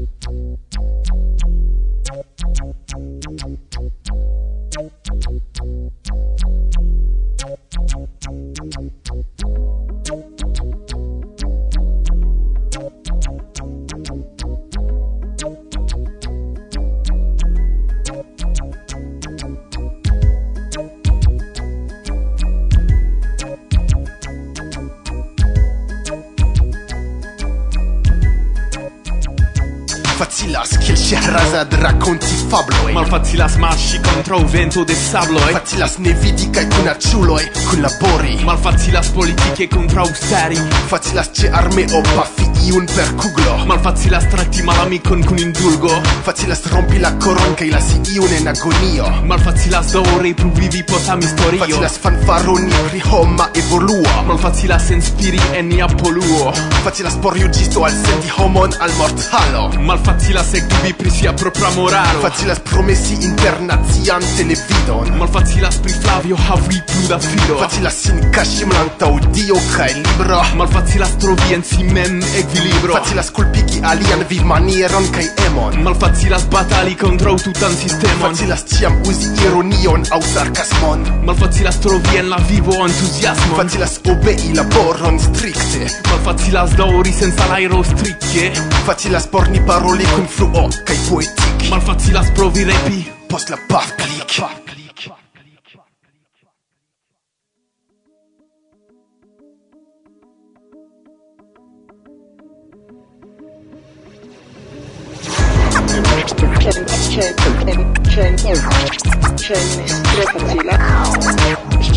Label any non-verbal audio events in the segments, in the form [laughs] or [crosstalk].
Thank you. Malfacilas marŝi kontraŭ vento de sabloj Facilas ne vidi kaj kunaĉuloj kunlabori Malfacilas politike kontraŭstari Facilas ĉe armeo pafi iun per kuglo Malfacilas trakti malamikon kun indulgo. Facilas rompi la koron kaj lasi iun en agonio. Malfacilas daŭre pluvivi post historio Facilas fanfaroni pri homa evoluo Malfacilas inspiri en nia poluo. Facilas por juĝisto alsendi homon al mortalo. Malfacilas ekdubi pri sia propra moralo. Facilas promesi internacian televidon. Malfacilas pri Flavio havi plu da filo. Facilas sin kaŝi malantaŭ Dio kaj libro. Malfacilas trovi en si mem squilibro Facilas kulpigi alian vivmanieron kaj emon. Malfacilas batali kontraŭ tutan sistemon. Facilas ĉiam uzi ironion aŭ sarkasmon Malfacilas trovi en la vivo entuziasmon Facilas obei laboron strikte Malfacilas daŭri senza l'aero strikke Facilas por ni paroli kun fluo kaj poetike Malfacilas provi repi. Post la paf klik Chain, chain, chain, chain, chain, chain, chain, chain, chain,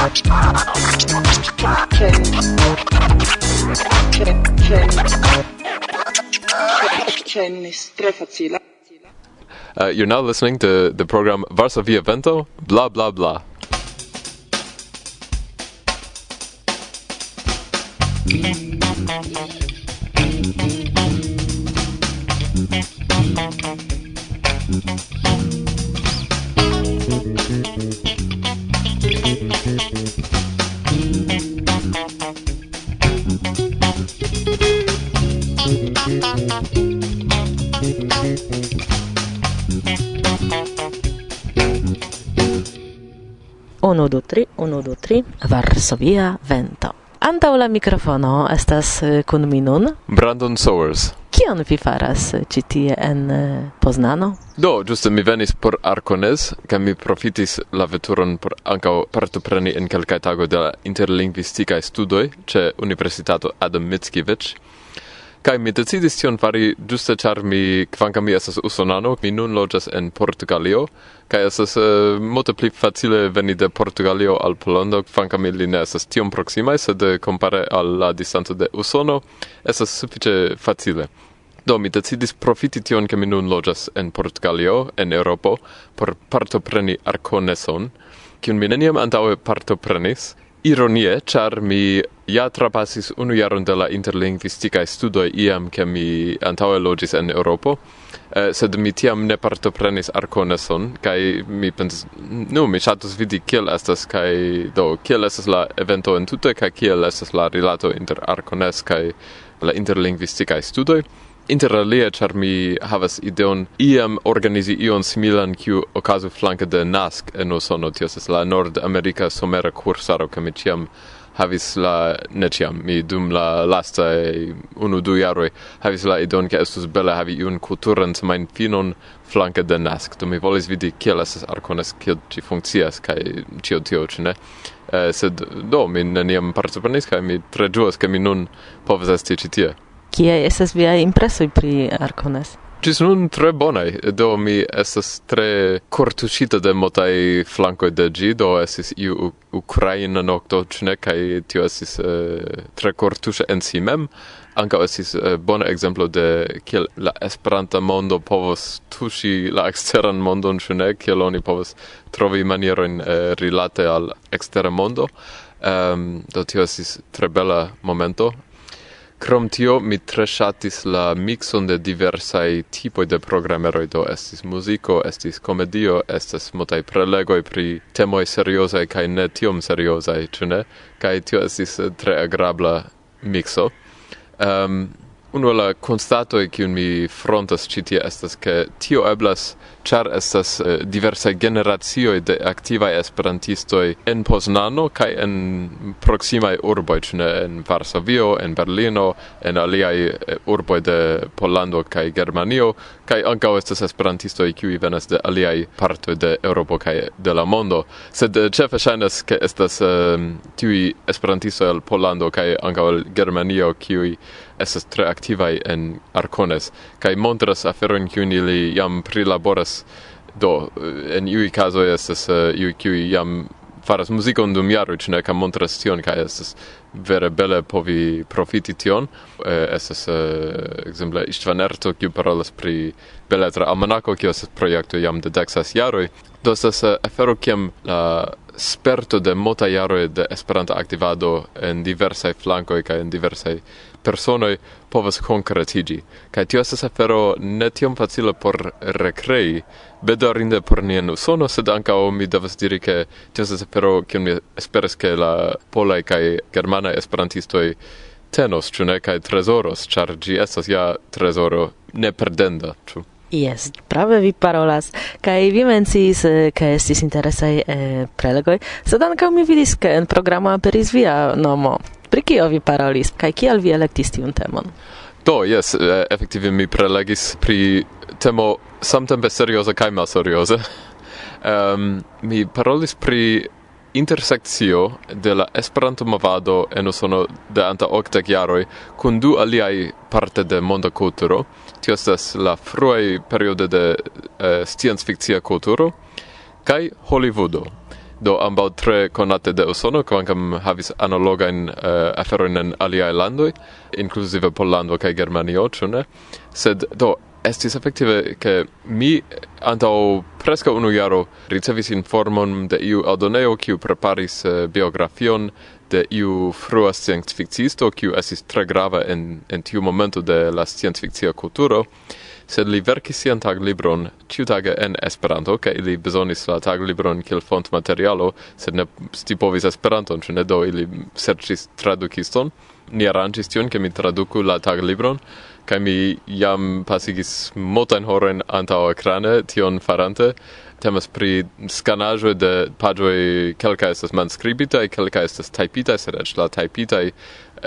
Uh, you're now listening to the program Varsovia Vento, blah blah blah. Mm-hmm. 123 123 Varsovia Vento. Antaŭ la mikrofono estas eh, kun mi nun Brandon Sowers. Kion vi faras eh, ĉi tie en eh, Poznano? Do, ĝuste mi venis por Arkones, kaj mi profitis la veturon por ankaŭ partopreni en kelkaj tagoj de la interlingvistikaj studoj ĉe Universitato Adam Mickiewicz Kai mi decidis tion fari giuste char mi, kvankam mi esas usonano, mi nun loĝas en Portugalio, kai esas uh, eh, multe pli facile veni de Portugalio al Polondo, kvankam ili ne esas tiom proximae, sed compare al la distanto de Usono, esas suffice facile. Do mi decidis profiti tion ke mi nun loĝas en Portugalio, en Europo, por partopreni Arconeson, kiun mi neniam antaŭe partoprenis, Ironie, char mi ja trapasis unu jaron de la interlingvisticae studoi iam che mi antaue logis en Europo, eh, sed mi tiam ne partoprenis Arconeson, kai mi pensis, nu, mi chatus vidi kiel estas, kai do, kiel estas la evento entute, kai kiel estas la rilato inter Arcones kai la interlingvisticae studoi, Interalie, char mi havas ideon iam organizi ion similan kiu okazu flanke de NASC en Usono, tio estas la nord america somera kursaro, ke mi ciam havis la ne ciam mi dum la lasta unu du jaroj havis la ideon ke estus bele havi iun kulturan semajnfinon flanke de NASC, do mi volis vidi kiel estas Arkonas, kiel ĝi funkcias kaj ĉio tio, ĉu ne? Uh, sed do mi neniam partoprenis kaj mi tre ĝuas ke mi nun povas esti ĉi tie. Kie estas via impresoj pri Arkonas? Gis nun tre bonai, do mi estas tre cortuscita de motai flancoi de gi, do esis iu Ukraina nocto cine, cae tio esis uh, eh, tre cortusce en si mem, anca esis uh, eh, bona exemplo de kiel la esperanta mondo povos tusi la exteran mondon cine, kiel oni povos trovi manieroin uh, eh, rilate al extera mondo, um, do tio esis tre bela momento, Krom tio, mi tre shatis la mixon de diversai tipoi de programeroi, do estis muziko, estis komedio, estes motai prelegoi pri temoi seriosai kai ne tiom seriosai, ĉu ne? Tio estis tre agrabla mixo. Um, ehm, Uno la constato e che mi frontas citi estas che tio eblas char estas eh, diversa generazio de activa esperantisto en Poznano kai en proxima urbo ne en Varsovio, en Berlino, en aliaj eh, urbo de Pollando kai Germanio kai ankaŭ estas esperantistoj kiu venas de alia parto de Europo kaj de la mondo. Sed eh, ĉefe ŝajnas ke estas eh, tiu esperantisto el Pollando kai ankaŭ el Germanio kiu estas tre aktivaj en Arcones kaj montras aferojn kiujn ili jam prilaboras. Do en iuj kazoj estas eh, iuj kiuj jam faras muzikon dum jaroj ĉu ne kaj montras tion kaj estas vere bele povi profiti tion. Eh, estas ekzemple eh, Istvan Erto kiu parolas pri beletra almanako kiu estas projekto jam de deksas jaroj. Do estas afero kiam la sperto de mota jaroj de Esperanta aktivado en diversaj flankoj kaj en diversaj personoi povas concretigi. kaj tio estas afero ne tiom facile por recrei, bedorinde por nien usono, sed ancao mi devas diri che tio estas afero kiam mi esperas che la polai kaj germana esperantistoi tenos, ĉu ne, kaj trezoros, ĉar ĝi estas ja trezoro neperdenda, ĉu? Yes, prave vi parolas, kaj vi mencis eh, ke estis interesaj eh, prelegoj, sed ankaŭ mi vidis, ke en programo aperis via nomo. Pri kio vi parolis kaj kial vi elektis tiun temon? Do, yes, efektive mi prelegis pri temo samtempe serioza kaj malserioza. [laughs] um, mi parolis pri intersekcio de la Esperanto movado en Usono de anta okdek jaroj kun du aliaj parte de monda kulturo. Tio estas la fruaj periode de eh, sciencfikcia kulturo kaj Hollywoodo do ambau tre conate de Usono, quancam havis analogain eh, uh, aferoin en aliae landoi, inclusive Pollando cae Germanio, cune. Sed do estis effective che mi antau presca unu jaro ricevis informon de iu Aldoneo kiu preparis uh, biografion de iu frua scientificisto kiu estis tre grava en en tiu momento de la scientificia culturo, sed li verkis sian taglibron ciutage en Esperanto kaj ili bezonis la taglibron kiel fontmaterialo, sed ne stipovis Esperanton, ĉu ne do ili serĉis tradukiston. Ni arrangis tion, ke mi traduku la taglibron kaj mi jam pasigis multajn horen antao ekrane tion farante. Temas pri skanaĵoj de paĝoj kelkaj estas manskribita kaj kelkaj estas tajpita, sed eĉ la tajpitaj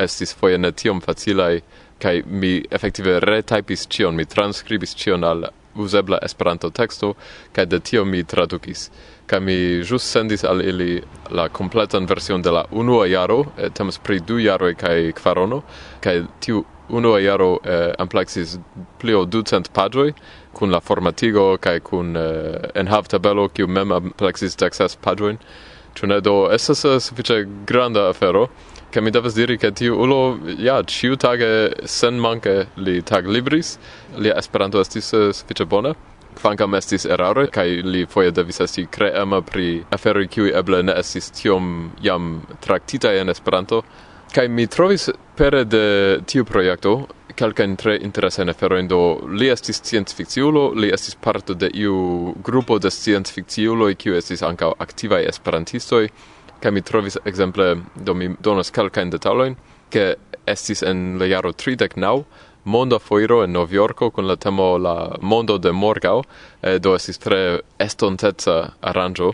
estis foie ne tiom facilaj kai mi effektive retypis cion mi transcribis cion al usebla Esperanto teksto kaj de tio mi tradukis. kai mi jus sendis al ili la kompletan version de la unua jaro, eh, temas pri du jaroj kaj kvarono, kaj tiu unua jaro eh, amplexis plio ducent paĝoj kun la formatigo kaj kun eh, enhavtabelo kiu mem amplexis deksas paĝojn. Ĉu ne do estas sufiĉe granda afero che mi devas diri che tiu ulo ja ĉiutage sen manke li tag libris, li Esperanto estis eh, sufiĉe bona. Kvankam estis erare kai li foie devis esti creema pri aferi kiuj eble ne estis tiom jam traktitaj en Esperanto. Kai mi trovis pere de tiu projekto kelkajn tre interesajn aferoin, do li estis scientificiulo, li estis parto de iu grupo de scientificiuloi kiu estis ancao aktivaj esperantistoi, ca mi trovis exemple do mi donas kelkajn detaloin che estis en le jaro 39 Mondo Foiro en Novjorko con la temo la Mondo de Morgau, eh, do estis tre estonteca aranĝo.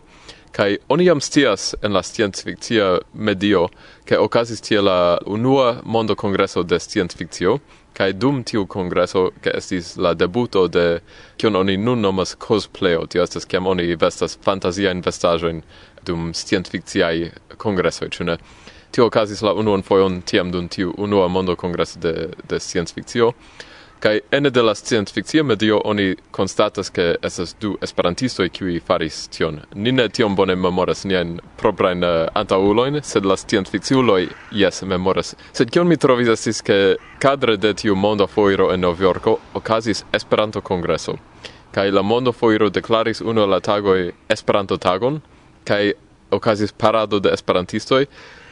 Kai oni jam stias en la sciencfikcia medio ke okazis tie la unua mondo congresso de sciencfikcio kai dum tiu congresso ke estis la debuto de kion oni nun nomas cosplayo tio estas kiam oni vestas fantasia vestaĵojn dum scientificiai congressoi, cune? Tio okazis la unuan foion tiam dum tiu unua mondo congresso de, de scienceficio, kai ene de la scienceficia medio oni konstatas ke esas du esperantistoj kiuj faris tion. Ni ne bone memoras niajn uh, eh, antauloin, sed la scienceficiuloj jes memoras. Sed kion mi trovis estis ke cadre de tiu mondo foiro en Novjorko okazis esperanto congresso. Kai la mondo foiro deklaris uno la tagoi Esperanto-tagon, kai okazis parado de esperantistoj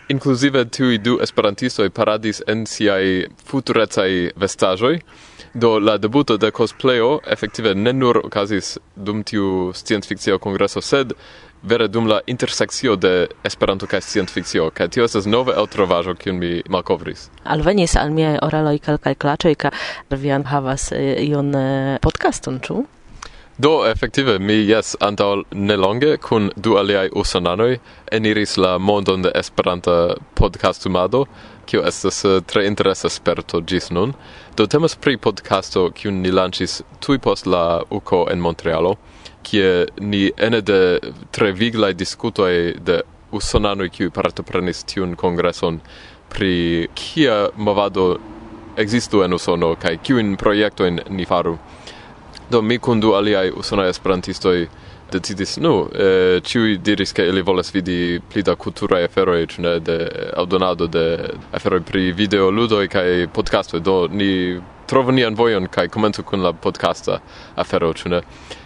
Inclusive tiui du esperantistoi paradis en siai futurecai vestajoi Do la debuto de cosplayo efektive ne nur okazis dum tiu sciencfikcio kongreso, sed vere dum la intersekcio de Esperanto kaj sciencfikcio, kaj tio estas nova eltrovaĵo kiun mi malkovris. Alvenis al miaj oraloj kelkaj klaĉoj, ka vi havas eh, ion eh, podcaston, ĉu? Do, effektive, mi jes antaŭ nelonge kun du aliaj usonanoj eniris la mondon de Esperanta podcastumado, kiu estas eh, tre interesa sperto ĝis nun. Do temas pri podcasto kiun ni lanĉis tuj post la UKO en Montrealo, kie ni ene de tre viglaj diskutoj de usonanoj kiuj partoprenis tiun kongreson pri kia movado ekzistu en Usono kaj kiujn projektojn ni faru. Do mi kun du aliaj usonaj esperantistoj decidis, nu, eh, ciui diris che ili volas vidi pli da culturae aferoi, cune de audonado de aferoi pri video ludoi kai podcastoi, do ni trovu nian vojon cae comentu kun la podcasta afero, cune.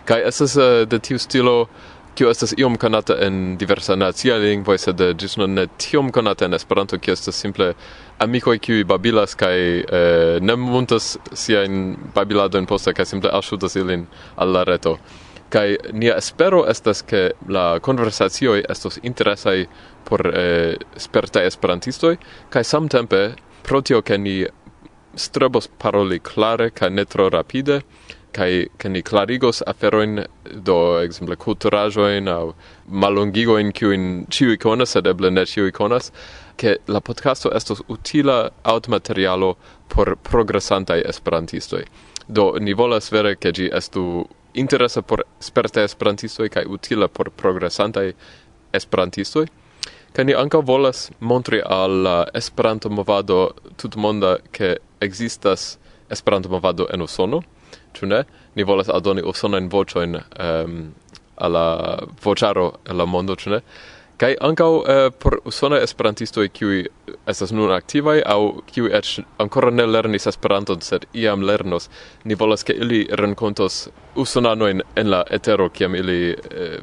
Kai esas uh, de tiu stilo Kio estas iom konata en diversa nacia lingvo, sed ĝis nun ne tiom konata en Esperanto, kio estas simple amikoj kiuj babilas kaj eh, ne muntas siajn babiladojn poste kaj simple alŝutas ilin al la reto. Kaj nia espero estas, ke la konversacioj estos interesaj por eh, spertaj esperantistoj kaj samtempe pro tio ke ni strebos paroli klare kaj ne tro rapide, kai ke ni klarigos aferoin do ekzemple kulturajoin aŭ mallongigoin kiujn ciu iconas sed eble ne ciu iconas ke la podcasto estos utila aŭtmaterialo por progresantaj esperantistoj. Do ni volas vere ke gi estu interesa por sperte esperantistoj kai utila por progresantaj esperantistoj. Kaj ni ankaŭ volas montri al la Esperanto movado tutmonda ke ekzistas Esperanto movado en Usono ĉu ne? Ni volas aldoni usonajn voĉojn um, al la voĉaro en la mondo, ĉu ne? Kaj ankaŭ uh, por usonaj esperantistoj kiuj estas nun aktivaj aŭ kiuj eĉ ankoraŭ ne lernis Esperanton, sed iam lernos, ni volas ke ili renkontos usonanojn en la etero kiam ili uh,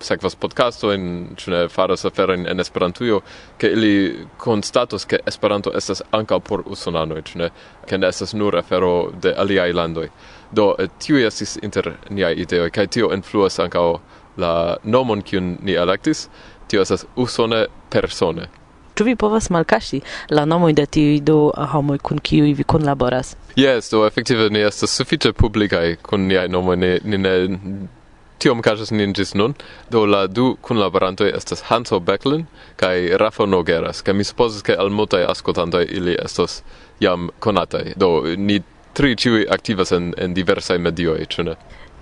sekvas podcasto in cune faras aferojn en Esperantujo ke ili konstatos ke Esperanto estas ankaŭ por usonanoj, cune ke ne estas nur afero de aliaj landoj. Do, eh, tiu estis inter niaj ideoj, kaj tio influas ankaŭ la nomon kiun ni elektis, tio estas usone persone. Ĉu vi povas malkaŝi la nomojn de tiuj du eh, homoj kun kiuj vi kunlaboras? Jes, do efektive ni estas sufiĉe publikaj kun niaj nomoj, ni, ni ne tiom kaŝas nin ĝis nun. Do la du kunlaborantoj estas Hanso Becklin kaj Rafa Nogueras, kaj mi supozas ke al multaj askotantoj ili estos jam konataj. Do ni tri ciui activas en, en diversai medioi, ĉu ne?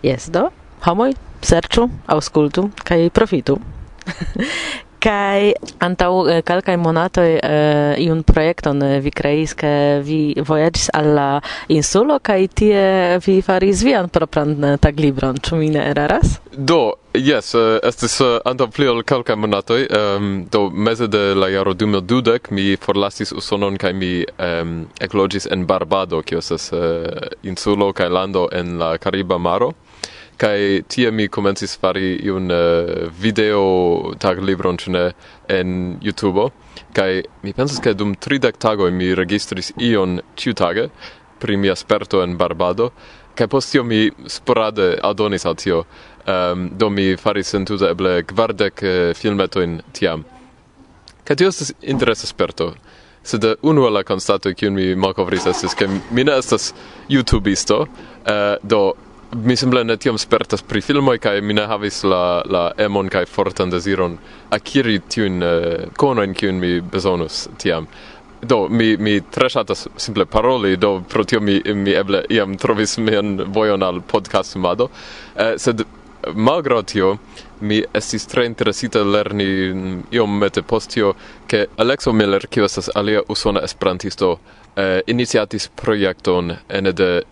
Yes, do, homoj, serĉu, aŭskultu kaj profitu. [laughs] kai antau eh, calcai monatoi eh, iun proiecton uh, vi creis ke vi voyagis alla insulo kai tie vi faris vian propran eh, taglibron ĉu mi ne eraras do Yes, uh, estis uh, antaŭ pli ol kelkaj monatoj, um, ehm, do meze de la jaro 2012 mi forlasis Usonon kai mi ehm, um, ekloĝis en Barbado, kio estas uh, insulo kai lando en la Cariba maro kai tie mi komencis fari iun uh, video tag libron ĉu en YouTube kai mi pensas ke dum 30 tagoj mi registris ion ĉiutage pri mia sperto en Barbado kai post tio mi sporade adonis al tio. Um, do mi faris entute eble kvardek uh, filmetojn tiam. Kai tio estas interesa sperto sed unu la constato kiun mi malkovris estas ke mi ne estas youtubisto uh, do mi simple ne tiom spertas pri filmoj kaj mi ne havis la la emon kaj fortan deziron akiri tiun uh, eh, konojn kiun mi bezonus tiam. Do mi mi tre ŝatas simple paroli do pro tio mi mi eble iam trovis mian vojon al podcastumado uh, eh, sed malgraŭ tio mi estis tre interesita lerni mm, iom mete post tio ke Alexo Miller kiu estas alia usona esperantisto eh, iniciatis projekton ene de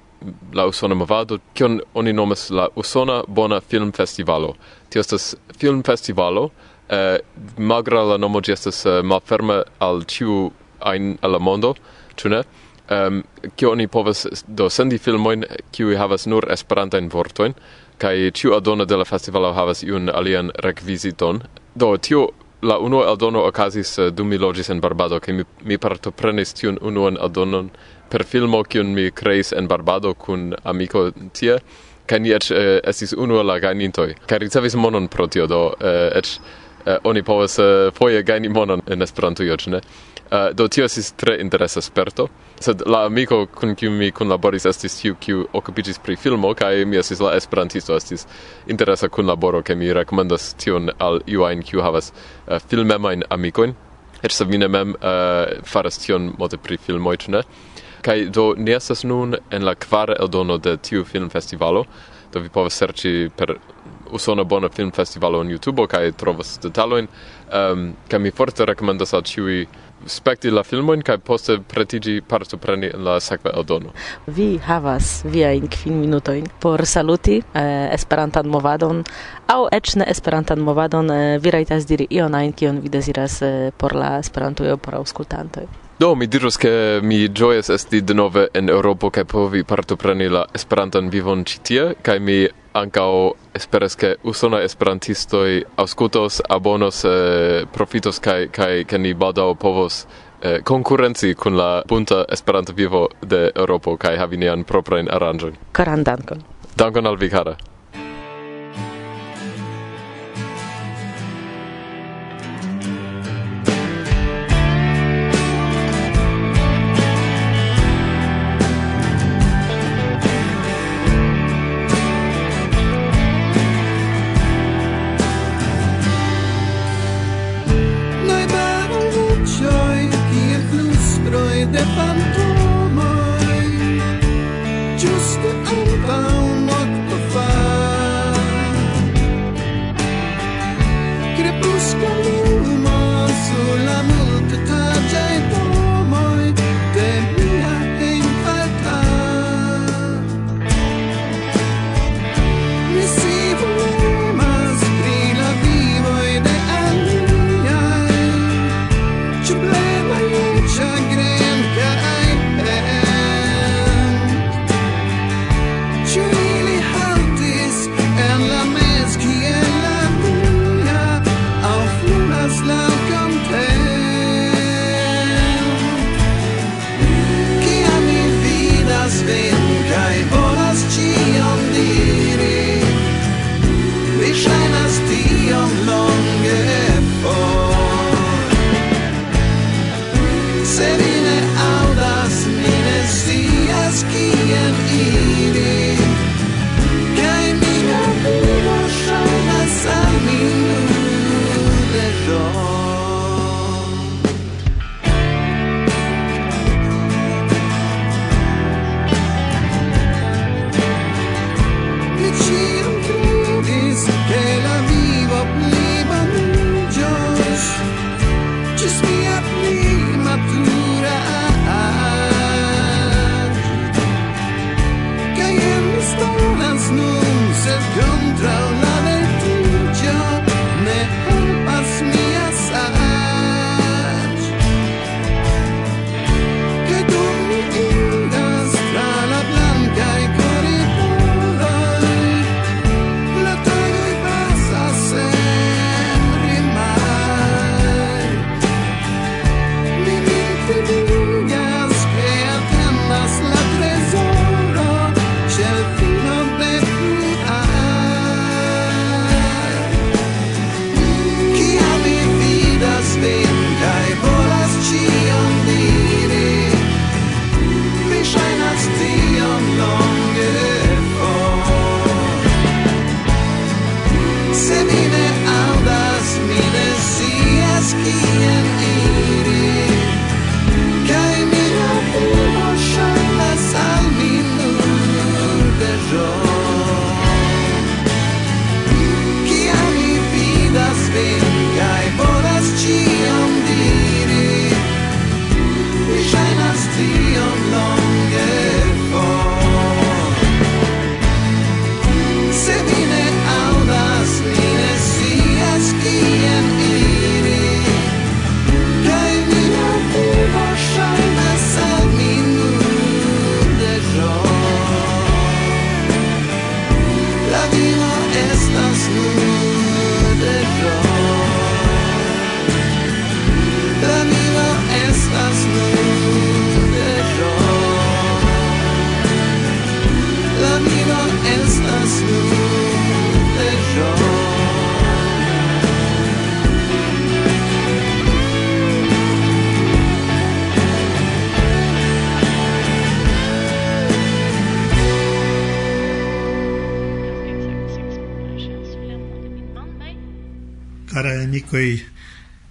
la usona movado, kion oni nomas la usona bona film festivalo. Tio estas film festivalo, eh, magra la nomo ĝi estas eh, malferma al ĉiu ajn al la mondo, ĉu ne? Um, kio oni povas do sendi filmojn kiuj havas nur esperantajn vortojn kaj ĉiu aldono de la festivalo havas iun alian rekviziton. Do tio la unua aldono okazis uh, dum mi loĝis en Barbado kaj mi, mi partoprenis tiun unuan aldonon per filmo kiun mi kreis en Barbado kun amiko tie kaj ni eĉ eh, estis unu el la gajnintoj. Kaj ricevis monon pro tio do eh, eĉ eh, oni povas eh, foje gajni monon en Esperantujo ĉu ne? Uh, do tio estis tre interesa sperto sed la amiko kun kiu mi kunlaboris estis tiu kiu okupiĝis pri filmo kaj mi estis la esperantisto estis interesa kunlaboro ke mi rekomendas tion al iu ajn kiu havas uh, filmemajn amikojn. Eĉ se vi ne mem uh, faras tion multe pri filmoj ĉu ne? Kai do ni estas nun en la kvara eldono de tiu filmfestivalo, do vi povas serĉi per usona bona filmfestivalo en YouTube kaj trovas detalojn. Um, kaj mi forte rekomendas al ĉiuj spekti la filmojn kaj poste pretiĝi partopreni en la sekva eldono. Vi havas viajn kvin minutojn por saluti eh, Esperantan movadon aŭ eĉ ne Esperantan movadon eh, vi rajtas diri ion ajn kion vi deziras eh, por la Esperantujo por aŭskultantoj. Do, mi dirus che mi gioias esti de nove en Europo che povi partopreni la Esperantan vivon citie, kai mi ancao esperas che usona esperantistoi auscutos, abonos, eh, profitos, kai, kai ke ni badao povos eh, konkurenci kun la punta Esperanto vivo de Europo, kai havi nian proprain aranjon. Karan dankon. Dankon al vi, kara. Just the unbound,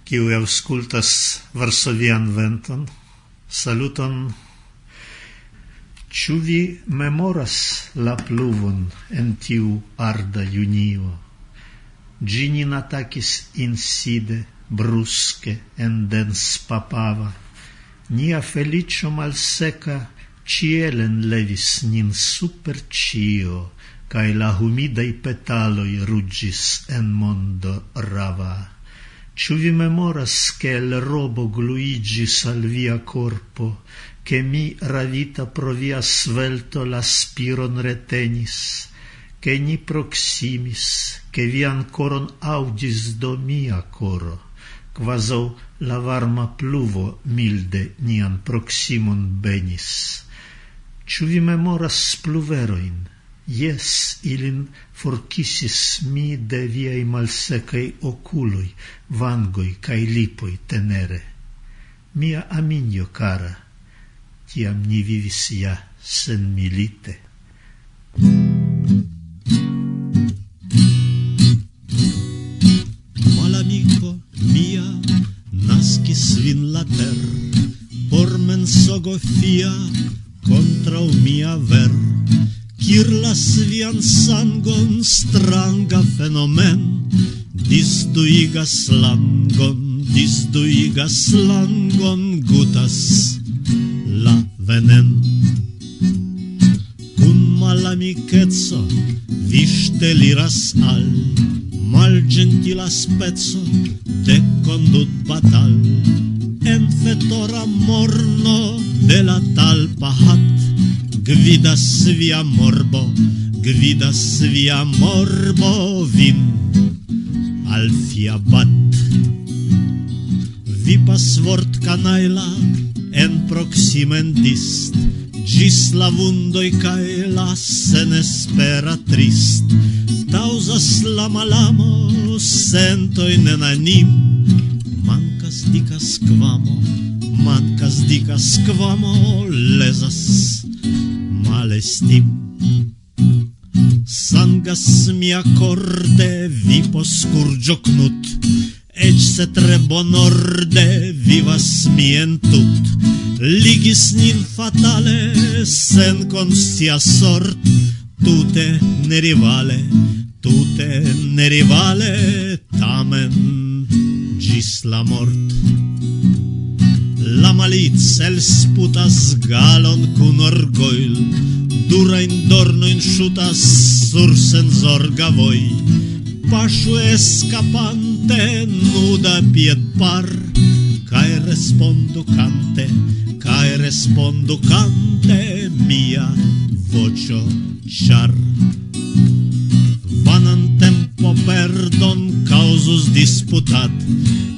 kiu auscultas Varsovian venton. Saluton. Ĉu vi memoras la pluvon en tiu arda junio? Ĝi nin atakis inside, bruske, en denspapava. Nia felicio malseka cielen levis nin super cio, cae la humidei petaloi ruggis en mondo rava. Ciu vi memoras che el robo gluigis al via corpo, che mi ravita pro via svelto la spiron retenis, che ni proximis, che vi ancoron audis do mia coro, quaso la varma pluvo milde nian proximon benis. Ciu vi memoras pluveroin, Yes, ilin forcisis mi de viei malsecai oculoi, vangoi cae lipoi tenere. Mia aminio cara, tiam ni vivis ja sen milite. Malamico mia nascis vin later, por mensogo fia contra mia ver kirlas vian sangon stranga fenomen distuigas langon distuigas langon gutas la venen. Kun malamikeco vi ŝteliras al malĝentila spezzo de condut batal. En fetora morno de la talpa hato gvidas via morbo, gvidas via morbo vin. Al fiabat. Vi pasvort canaila en proximendist, gis la vundoi cae la senespera trist, tausas la malamo, sentoi nenanim, mancas dicas quamo, mancas dicas quamo, lesas vestim Sangas mia corde vi poscurgio cnut Ec se tre bonorde vivas mi entut, Ligis nin fatale sen conscia sort Tute nerivale, tute nerivale Tamen gis la mort. La maliz elsputas galon cun orgoil, dura in dorno in shutas sur senzorga voj. Paŝu escapante nuda piedpar, kai respondu cante, kaj respondu cante mia vocio char. Vanan tempo perdon causus disputat,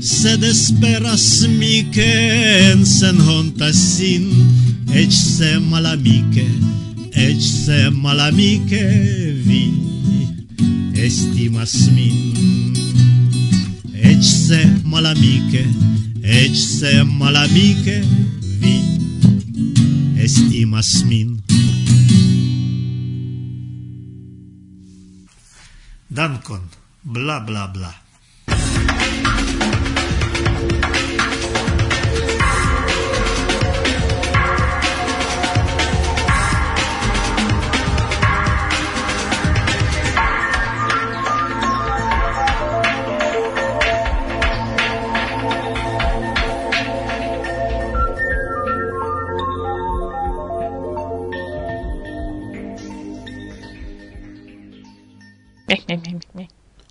sed esperas mi che en sen honta sin ec se malamike ec se malamike vi estimas min. Ec se malamike ec se malamike vi estimas min. Dankon, bla bla bla.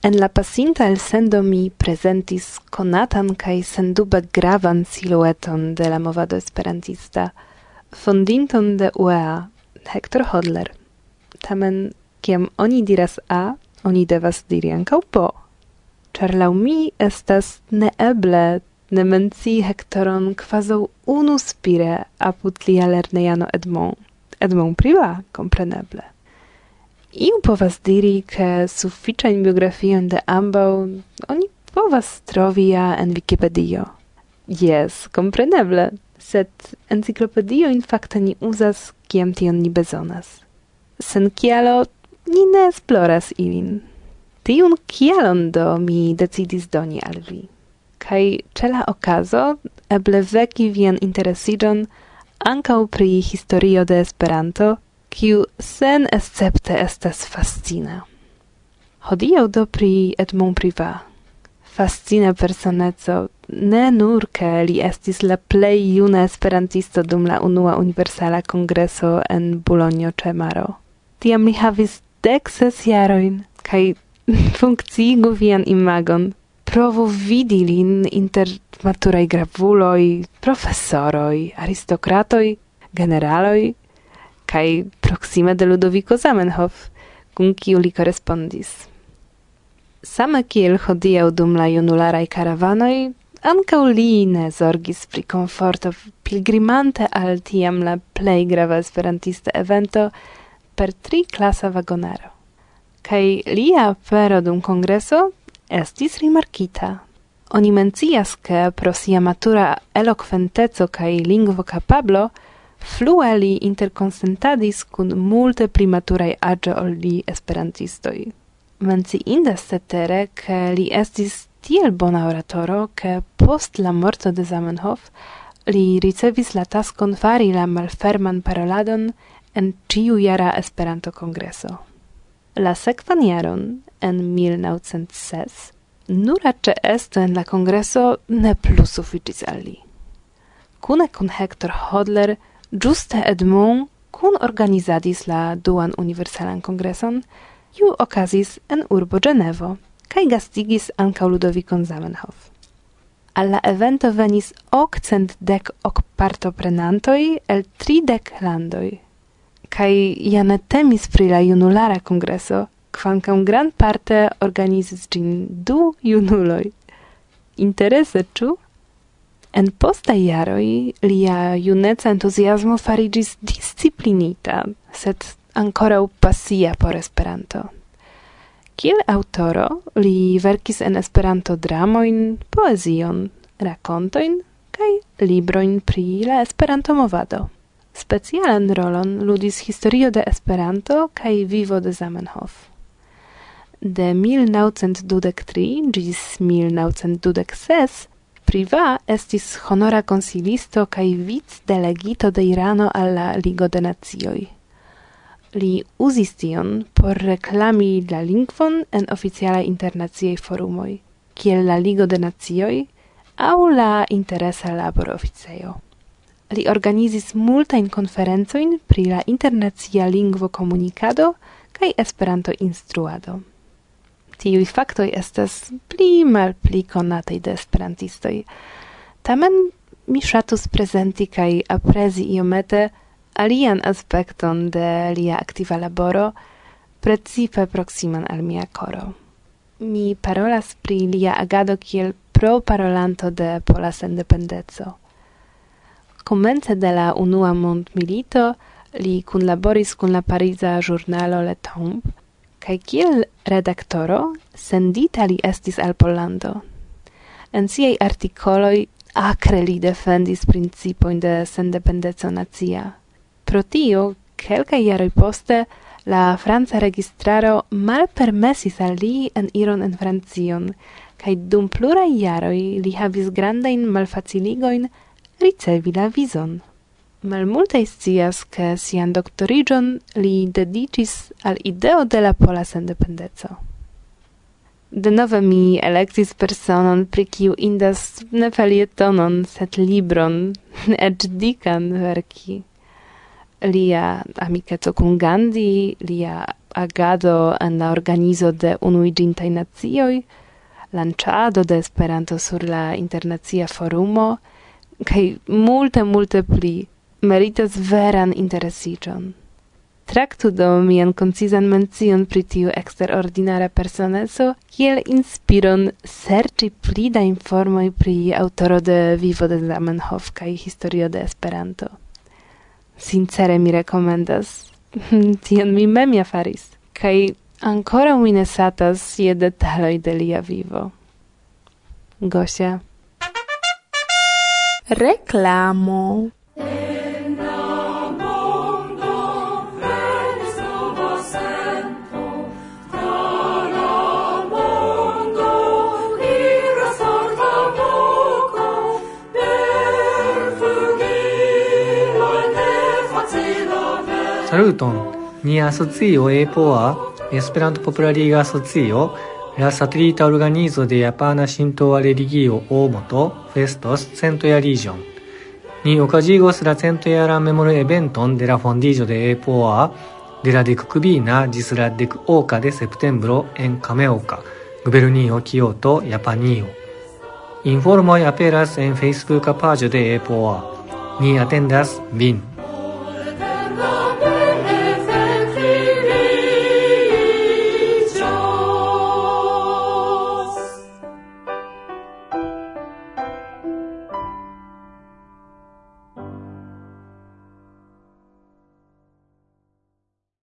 En la pasinta elsendo mi presentis conatan kai sendube gravan silueton de la movado esperantista, fondinton de UEA, Hector Hodler. Tamen, kiam oni diras A, oni devas diri ancau po. Char lau mi estas neeble ne menci Hectoron quasau unu spire apud lia lerneiano Edmond. Edmond Priva, compreneble iu povas diri che sufficiain biografion de ambau oni povas trovi ja en Wikipedio. Yes, compreneble, sed enciclopedio in facta ni uzas kiam tion ni bezonas. Sen kialo ni ne esploras ilin. Tiun kialon do mi decidis doni al vi. Kaj cela okazo eble veki vien interesidon, ankaŭ pri historio de Esperanto – kiu sen escepte estas fascina. Hodiaŭ do pri Edmond Priva. Fascina personeco, ne nur ke li estis la plej juna esperantisto dum la unua universala kongreso en Bologno ĉe Maro. Tiam li havis dek ses jarojn kaj [laughs] funkciigu vian imagon. Provu vidi lin inter maturaj gravuloj, profesoroj, aristokratoj, generaloj kai proxima de Ludovico Zamenhof, cum kiu li correspondis. Same kiel hodiau dum la junularai caravanoi, ankaŭ li ne zorgis pri komforto pilgrimante al tiam la plei grava esperantista evento per tri klasa vagonaro. Kai lia apero dum kongreso estis rimarkita. Oni mencias, ke pro sia matura eloquenteco kai lingvo capablo, Flue li interconsentadis kun multe pli maturaj ol li esperantistoi. Menci indes cetere, che li estis tiel bona oratoro, ke post la morto de Zamenhof li ricevis la taskon fari la malferman paroladon en ciu jara Esperanto-kongreso. La sekvan jaron, en 1906, nura ce esto en la kongreso ne plus suficis al li. Cune kun Hector Hodler – Giuste Edmond kun organizadis la duan universalan kongreson, ju okazis en urbo Genevo, kaj gastigis ankaŭ Ludovicon Zamenhof. Al la evento venis okcentdek ok partoprenantoj el tridek landoj. Kaj ja ne temis pri la junulara kongreso, kvankam gran parte organizis ĝin du junuloj. Interese, ĉu? En posta iaroi lia juneca entuziasmo farigis disciplinita, sed ancora pasia por Esperanto. Kiel aŭtoro li verkis en Esperanto dramoin, poezion, rakontojn kaj librojn pri la Esperanto-movado. Specialan rolon ludis historio de Esperanto kaj vivo de Zamenhof de 1923 gis 1926 Priva estis honora consilisto kaj vic delegito de Irano alla Ligo de Nazioi. Li uzis tion por reklami la lingvon en oficiala internaciaj forumoj, kiel la Ligo de Nazioi au la interesa laboroficejo. Li organizis multajn conferenzoin pri la internacia lingvo komunikado kaj Esperanto instruado tiuj faktoj estas pli malpli konataj de esperantistoi. Tamen mi shatus presenti kai aprezi iomete alian aspekton de lia aktiva laboro, precipe proximan al mia coro. Mi parolas pri lia agado kiel pro parolanto de pola sendependezo. Komence de la unua mondmilito li kunlaboris kun la pariza ĵurnalo Le Tombe, kai kiel redaktoro sendita li estis al Pollando. En siei artikoloj akre li defendis principoin de sendependezo nazia. Pro tio, kelkaj iaroi poste, la Franza registraro mal permesis al li en iron en Francion, kai dum pluraj jaroj li havis grandain malfaciligoin ricevi la vizon malmulte scias, ke sian doktoriĝon li dedicis al ideo de la pola sendependeco. Denove mi elektis personon, pri kiu indas ne felietonon, sed libron, [laughs] eĉ dikan verki. Lia amikeco kun Gandhi, lia agado en la organizo de unuigintai nazioi, lanciado de Esperanto sur la internazia forumo kai multe multe pli meritas veran interesigion. Traktu do mian koncizan mencion pri tiu eksterordinara personeso, kiel inspiron serĉi pli da informoj pri autoro de Vivo de Zamenhof kaj Historio de Esperanto. Sincere mi rekomendas, [laughs] tion mi mem ja faris, kaj ankoraŭ mi ne satas je detaloj de lia vivo. Gosia. Reklamo サルートンニアソツイオエポアエスペラントポプラリーガーソツイオラサテリータオルガニーゾでヤパーナシントアレリギーオーモトフェストスセントヤリージョン。にオカジーゴスラセントヤランメモルエベントンデラフォンディージョでエポアデラディククビーナジスラディクオーカデセプテンブロエンカメオカグベルニーオキオートヤパニーオインフォルモイアペラスエンフェイスブーカパージョでエポアにアテンダスビン。